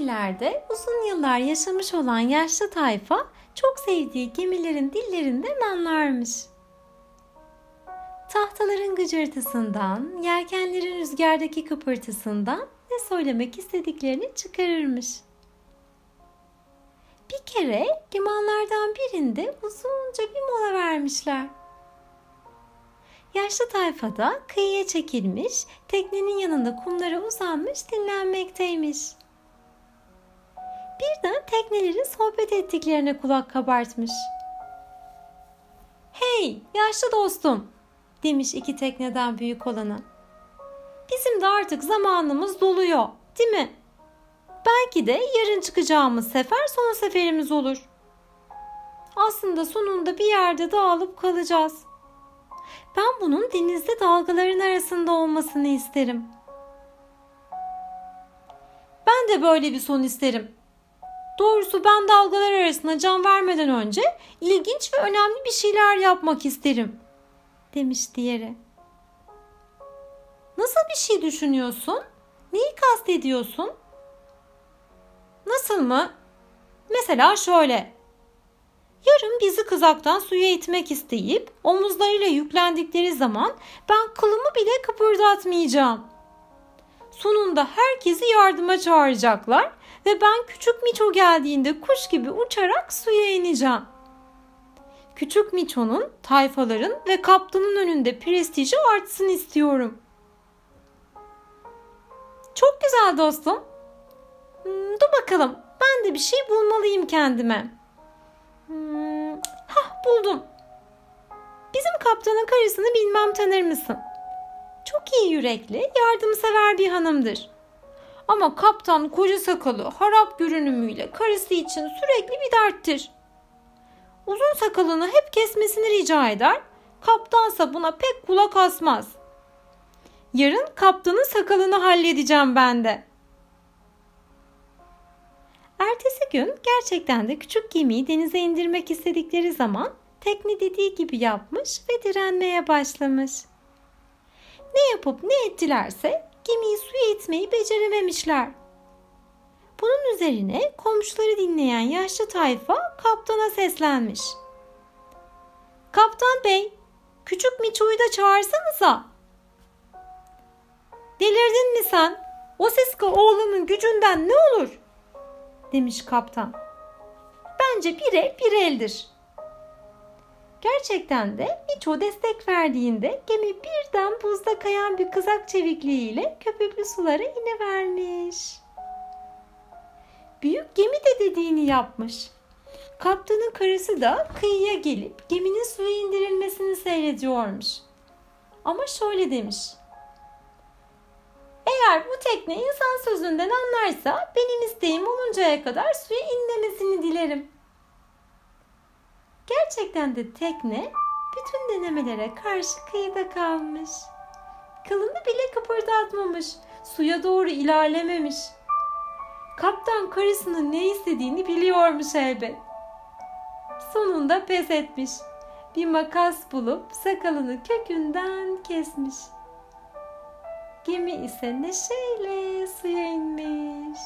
ileride uzun yıllar yaşamış olan yaşlı tayfa çok sevdiği gemilerin dillerinden anlarmış. Tahtaların gıcırtısından, yelkenlerin rüzgardaki kıpırtısından ne söylemek istediklerini çıkarırmış. Bir kere limanlardan birinde uzunca bir mola vermişler. Yaşlı tayfa da kıyıya çekilmiş, teknenin yanında kumlara uzanmış dinlenmekteymiş. Birden teknelerin sohbet ettiklerine kulak kabartmış. Hey yaşlı dostum demiş iki tekneden büyük olana. Bizim de artık zamanımız doluyor değil mi? Belki de yarın çıkacağımız sefer son seferimiz olur. Aslında sonunda bir yerde dağılıp kalacağız. Ben bunun denizde dalgaların arasında olmasını isterim. Ben de böyle bir son isterim. Doğrusu ben dalgalar arasında can vermeden önce ilginç ve önemli bir şeyler yapmak isterim, demiş diğeri. Nasıl bir şey düşünüyorsun? Neyi kastediyorsun? Nasıl mı? Mesela şöyle. Yarın bizi kızaktan suya itmek isteyip omuzlarıyla yüklendikleri zaman ben kılımı bile kıpırdatmayacağım. Sonunda herkesi yardıma çağıracaklar ve ben küçük Miço geldiğinde kuş gibi uçarak suya ineceğim. Küçük Miço'nun tayfaların ve kaptanın önünde prestiji artsın istiyorum. Çok güzel dostum. Hmm, dur bakalım ben de bir şey bulmalıyım kendime. Hmm, hah buldum. Bizim kaptanın karısını bilmem tanır mısın? Çok iyi yürekli, yardımsever bir hanımdır. Ama kaptan koca sakalı, harap görünümüyle karısı için sürekli bir derttir. Uzun sakalını hep kesmesini rica eder. Kaptansa buna pek kulak asmaz. Yarın kaptanın sakalını halledeceğim ben de. Ertesi gün gerçekten de küçük gemiyi denize indirmek istedikleri zaman tekne dediği gibi yapmış ve direnmeye başlamış. Ne yapıp ne ettilerse gemiyi suya itmeyi becerememişler. Bunun üzerine komşuları dinleyen yaşlı tayfa kaptana seslenmiş. Kaptan bey, küçük Miço'yu da çağırsanıza. Delirdin mi sen? O Siska oğlanın gücünden ne olur? Demiş kaptan. Bence bir el bir eldir. Gerçekten de Miço destek verdiğinde gemi birden buzda kayan bir kızak çevikliğiyle köpüklü sulara inivermiş. Büyük gemi de dediğini yapmış. Kaptanın karısı da kıyıya gelip geminin suya indirilmesini seyrediyormuş. Ama şöyle demiş. Eğer bu tekne insan sözünden anlarsa benim isteğim oluncaya kadar suya inmemesini dilerim. Gerçekten de tekne bütün denemelere karşı kıyıda kalmış. Kılını bile kıpırdatmamış, suya doğru ilerlememiş. Kaptan karısının ne istediğini biliyormuş elbet. Sonunda pes etmiş. Bir makas bulup sakalını kökünden kesmiş. Gemi ise neşeyle suya inmiş.